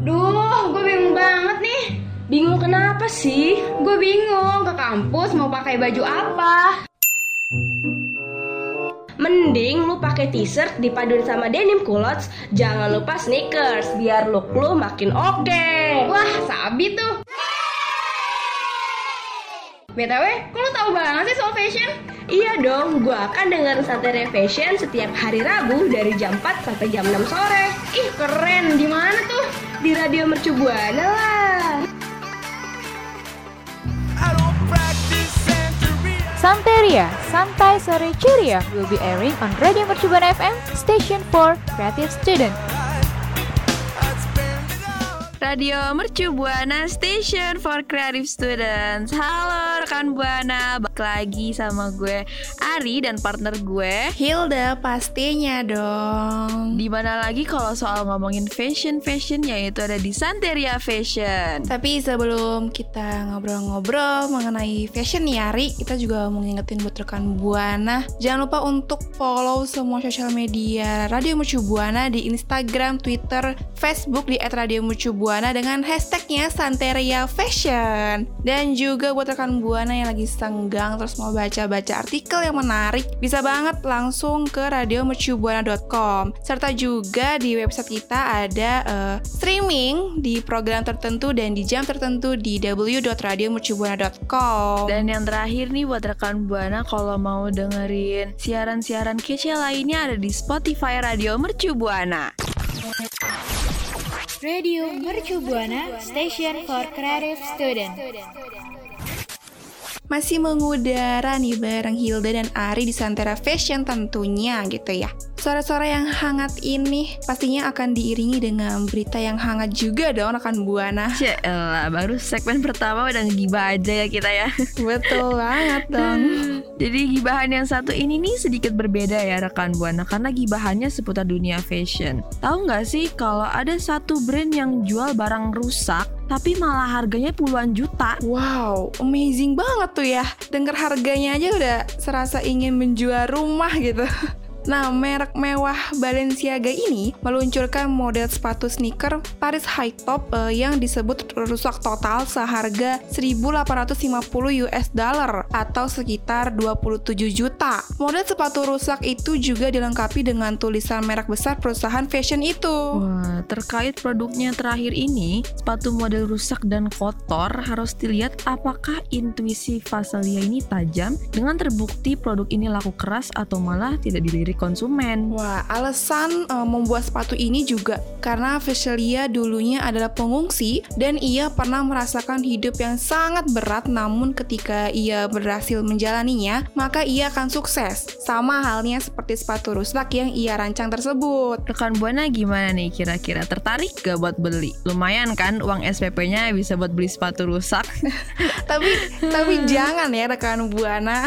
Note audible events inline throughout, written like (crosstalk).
Duh, gue bingung banget nih. Bingung kenapa sih? Gue bingung ke kampus mau pakai baju apa. Mending lu pakai t-shirt dipaduin sama denim culottes, jangan lupa sneakers biar look lu makin oke. Wah, sabi tuh. BTW, kok lu tahu banget sih soal fashion? Iya dong, gua akan dengerin Santai Fashion setiap hari Rabu dari jam 4 sampai jam 6 sore. Ih, keren. Di mana tuh? Di Radio Mercu Buana lah. Santeria, Santai Sore Ceria will be airing on Radio Mercubuana FM, station for creative student. Radio Mercu Buana Station for Creative Students. Halo rekan Buana, lagi sama gue Ari dan partner gue Hilda pastinya dong. Di mana lagi kalau soal ngomongin fashion fashion yaitu ada di Santeria Fashion. Tapi sebelum kita ngobrol-ngobrol mengenai fashion nih Ari, kita juga mau ngingetin buat rekan Buana, jangan lupa untuk follow semua sosial media Radio Mercu Buana di Instagram, Twitter, Facebook di @radiomercubuana dengan hashtagnya Santeria Fashion. Dan juga buat rekan Buana yang lagi senggang terus mau baca-baca artikel yang menarik, bisa banget langsung ke radiomercubuana.com. Serta juga di website kita ada uh, streaming di program tertentu dan di jam tertentu di www.radiomercubuana.com. Dan yang terakhir nih buat rekan Buana kalau mau dengerin siaran-siaran kece lainnya ada di Spotify Radio Mercu Buana. Radio Mercu Buana, station for creative student. Masih mengudara nih bareng Hilda dan Ari di Santera Fashion tentunya gitu ya. Suara-suara yang hangat ini pastinya akan diiringi dengan berita yang hangat juga dong rekan Buana. Yaelah, baru segmen pertama udah ngegibah aja ya kita ya. Betul (laughs) banget dong. Jadi gibahan yang satu ini nih sedikit berbeda ya rekan Buana karena gibahannya seputar dunia fashion. Tahu nggak sih kalau ada satu brand yang jual barang rusak tapi malah harganya puluhan juta. Wow, amazing banget tuh ya. Dengar harganya aja udah serasa ingin menjual rumah gitu. (laughs) Nah, merek mewah Balenciaga ini meluncurkan model sepatu sneaker Paris High Top uh, yang disebut rusak total seharga 1.850 US dollar atau sekitar 27 juta. Model sepatu rusak itu juga dilengkapi dengan tulisan merek besar perusahaan fashion itu. Wah, terkait produknya terakhir ini, sepatu model rusak dan kotor harus dilihat apakah intuisi Fasalia ini tajam dengan terbukti produk ini laku keras atau malah tidak dilirik konsumen. Wah, alasan uh, membuat sepatu ini juga karena Veselia dulunya adalah pengungsi dan ia pernah merasakan hidup yang sangat berat namun ketika ia berhasil menjalaninya, maka ia akan sukses. Sama halnya seperti sepatu rusak yang ia rancang tersebut. Rekan Buana gimana nih kira-kira tertarik gak buat beli? Lumayan kan uang SPP-nya bisa buat beli sepatu rusak. (laughs) tapi tapi (laughs) jangan ya rekan Buana.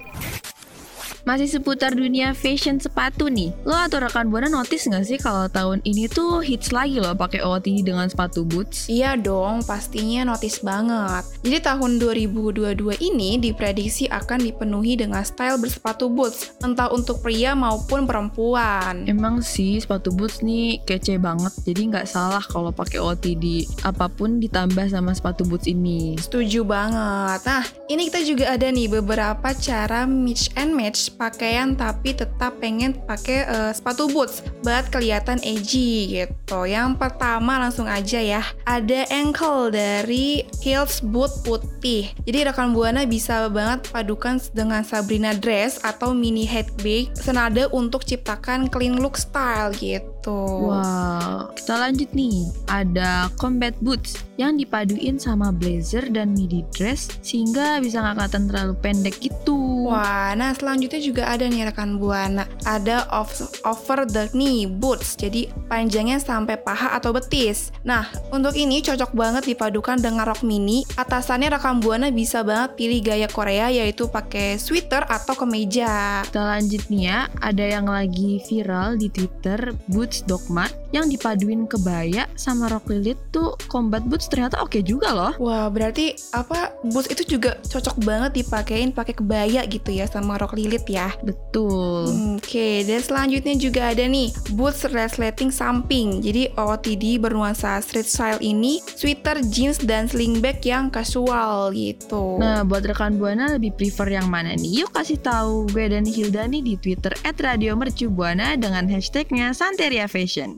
Masih seputar dunia fashion sepatu nih. Lo atau rekan Buana notice nggak sih kalau tahun ini tuh hits lagi loh pakai OOTD dengan sepatu boots? Iya dong, pastinya notice banget. Jadi tahun 2022 ini diprediksi akan dipenuhi dengan style bersepatu boots, entah untuk pria maupun perempuan. Emang sih sepatu boots nih kece banget, jadi nggak salah kalau pakai OOTD. Apa pun ditambah sama sepatu boots ini. Setuju banget. Nah, ini kita juga ada nih beberapa cara mix and match pakaian tapi tetap pengen pakai uh, sepatu boots buat kelihatan edgy gitu. Yang pertama langsung aja ya, ada ankle dari heels boot putih. Jadi rekan Buana bisa banget padukan dengan Sabrina dress atau mini headbag senada untuk ciptakan clean look style gitu. Wow, kita lanjut nih. Ada combat boots yang dipaduin sama blazer dan midi dress sehingga bisa nggak kelihatan terlalu pendek gitu. Wah, nah selanjutnya juga ada nih rekan buana. Ada off, over the knee boots, jadi panjangnya sampai paha atau betis. Nah, untuk ini cocok banget dipadukan dengan rok mini. Atasannya rekan buana bisa banget pilih gaya Korea yaitu pakai sweater atau kemeja. Kita lanjut nih ya, ada yang lagi viral di Twitter boots dogma yang dipaduin kebaya sama rok lilit tuh combat boots ternyata oke juga loh. Wah, berarti apa boots itu juga cocok banget dipakein pakai kebaya gitu ya sama rok lilit ya. Betul. Oke, dan selanjutnya juga ada nih boots resleting samping. Jadi OOTD bernuansa street style ini, sweater, jeans, dan sling bag yang casual gitu. Nah, buat rekan Buana lebih prefer yang mana nih? Yuk kasih tahu gue dan Hilda nih di Twitter @radiomercubuana dengan hashtagnya Santeria Fashion.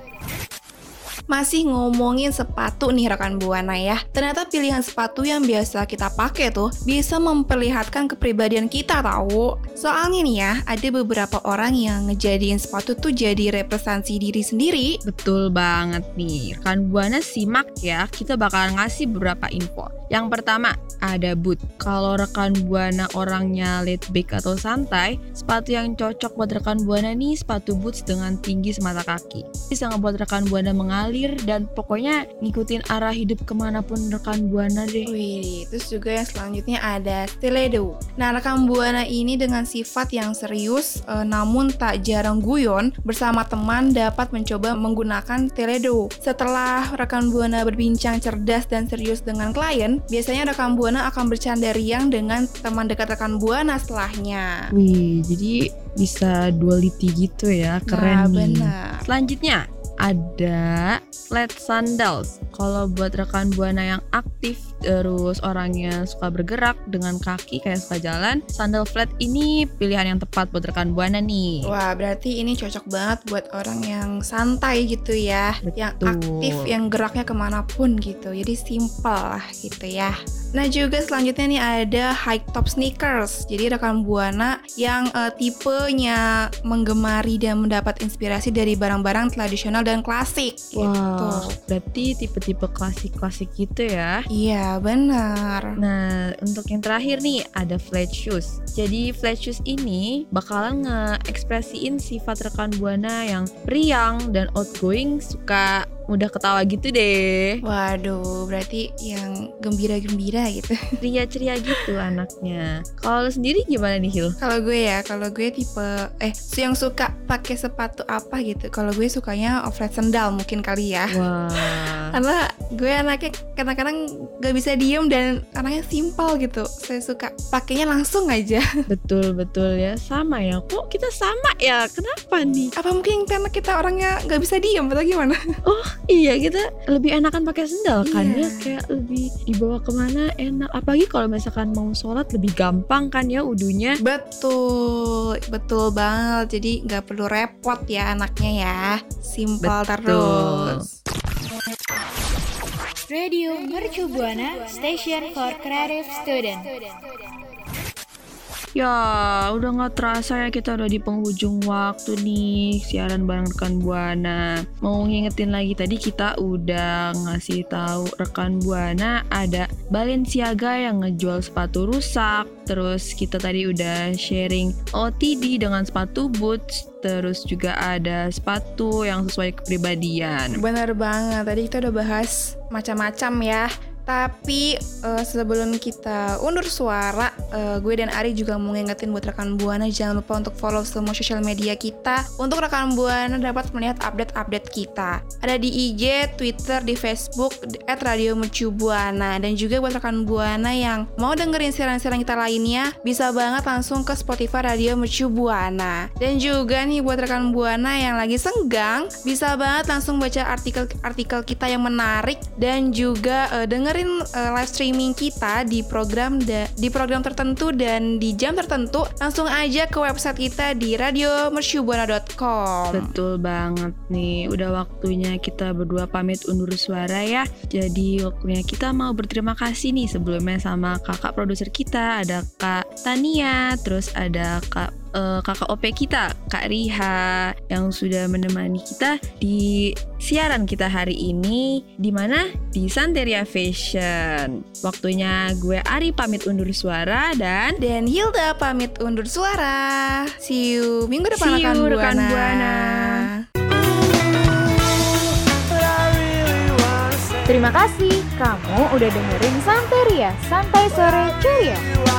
Masih ngomongin sepatu nih rekan Buana ya. Ternyata pilihan sepatu yang biasa kita pakai tuh bisa memperlihatkan kepribadian kita tahu. Soalnya nih ya, ada beberapa orang yang ngejadiin sepatu tuh jadi representasi diri sendiri. Betul banget nih. Rekan Buana simak ya, kita bakalan ngasih beberapa info. Yang pertama, ada boot. Kalau rekan Buana orangnya laid back atau santai, sepatu yang cocok buat rekan Buana nih sepatu boots dengan tinggi semata kaki. Bisa ngebuat rekan Buana mengalir dan pokoknya ngikutin arah hidup ke mana pun rekan Buana deh. Wih, terus juga yang selanjutnya ada stiletto. Nah, rekam buana ini dengan sifat yang serius eh, namun tak jarang guyon bersama teman dapat mencoba menggunakan stiletto. Setelah rekan buana berbincang cerdas dan serius dengan klien, biasanya rekan buana akan bercanda riang dengan teman dekat rekan buana setelahnya. Wih, jadi bisa duality gitu ya, keren nah, nih. benar. Selanjutnya ada flat sandals. Kalau buat rekan buana yang aktif terus orangnya suka bergerak dengan kaki kayak suka jalan, sandal flat ini pilihan yang tepat buat rekan buana nih. Wah, berarti ini cocok banget buat orang yang santai gitu ya, yang Betul. aktif, yang geraknya ke mana pun gitu. Jadi simple lah gitu ya. Nah juga selanjutnya nih ada high top sneakers. Jadi rekan buana yang eh, tipenya menggemari dan mendapat inspirasi dari barang-barang tradisional dan klasik gitu. Wah, berarti tipe-tipe klasik-klasik gitu ya. Iya benar. Nah, untuk yang terakhir nih ada flat shoes. Jadi flat shoes ini bakalan nge-ekspresiin sifat rekan buana yang riang dan outgoing, suka mudah ketawa gitu deh. Waduh, berarti yang gembira-gembira gitu. (laughs) Ceria-ceria gitu anaknya. Kalau sendiri gimana nih Hil? Kalau gue ya, kalau gue tipe eh yang suka pakai sepatu apa gitu. Kalau gue sukanya off-road sandal mungkin kali ya. Wah. (laughs) Karena gue anaknya kadang-kadang gak bisa diem dan anaknya simpel gitu. Saya suka pakainya langsung aja. (laughs) Betul betul ya sama ya. Kok kita sama ya? Kenapa nih? Apa mungkin karena kita orangnya gak bisa diem atau gimana? (laughs) Oh iya kita lebih enakan pakai sendal kan Iya. ya kayak lebih dibawa ke mana enak. Apalagi kalau misalkan mau sholat lebih gampang kan ya udunya. Betul, betul banget. Jadi nggak perlu repot ya anaknya ya. Simpel terus. Radio Mercu Buana Station for Creative Student. Ya, udah nggak terasa ya kita udah di penghujung waktu nih siaran bareng rekan Buana. Mau ngingetin lagi tadi kita udah ngasih tahu rekan Buana ada Balenciaga yang ngejual sepatu rusak. Terus kita tadi udah sharing OTD dengan sepatu boots. Terus juga ada sepatu yang sesuai kepribadian. Bener banget. Tadi kita udah bahas macam-macam ya. Tapi eh, sebelum kita undur suara, eh, gue dan Ari juga mau ngingetin buat rekan Buana jangan lupa untuk follow semua sosial media kita untuk rekan Buana dapat melihat update-update kita. Ada di IG, Twitter, di Facebook @radiomercubuana dan juga buat rekan Buana yang mau dengerin siaran-siaran kita lainnya bisa banget langsung ke Spotify Radio Mercu Buana. Dan juga nih buat rekan Buana yang lagi senggang bisa banget langsung baca artikel-artikel kita yang menarik dan juga eh, dengerin eh, live streaming kita di program da- di program tertentu dan di jam tertentu langsung aja ke website kita di radiomercubuana.com. Betul banget nih, udah waktunya kita berdua pamit undur suara ya. Jadi waktunya kita mau berterima kasih nih sebelumnya sama kakak produser kita, ada Kak Tania, terus ada Kak eh, kakak OP kita, Kak Riha yang sudah menemani kita di siaran kita hari ini di mana di Santeria Fashion. Waktunya gue Ari pamit undur suara dan Dan Hilda pamit undur suara. See you minggu depan See you, rekan rekan Buana. Buana. Terima kasih kamu udah dengerin Santeria Santai Sore Ceria.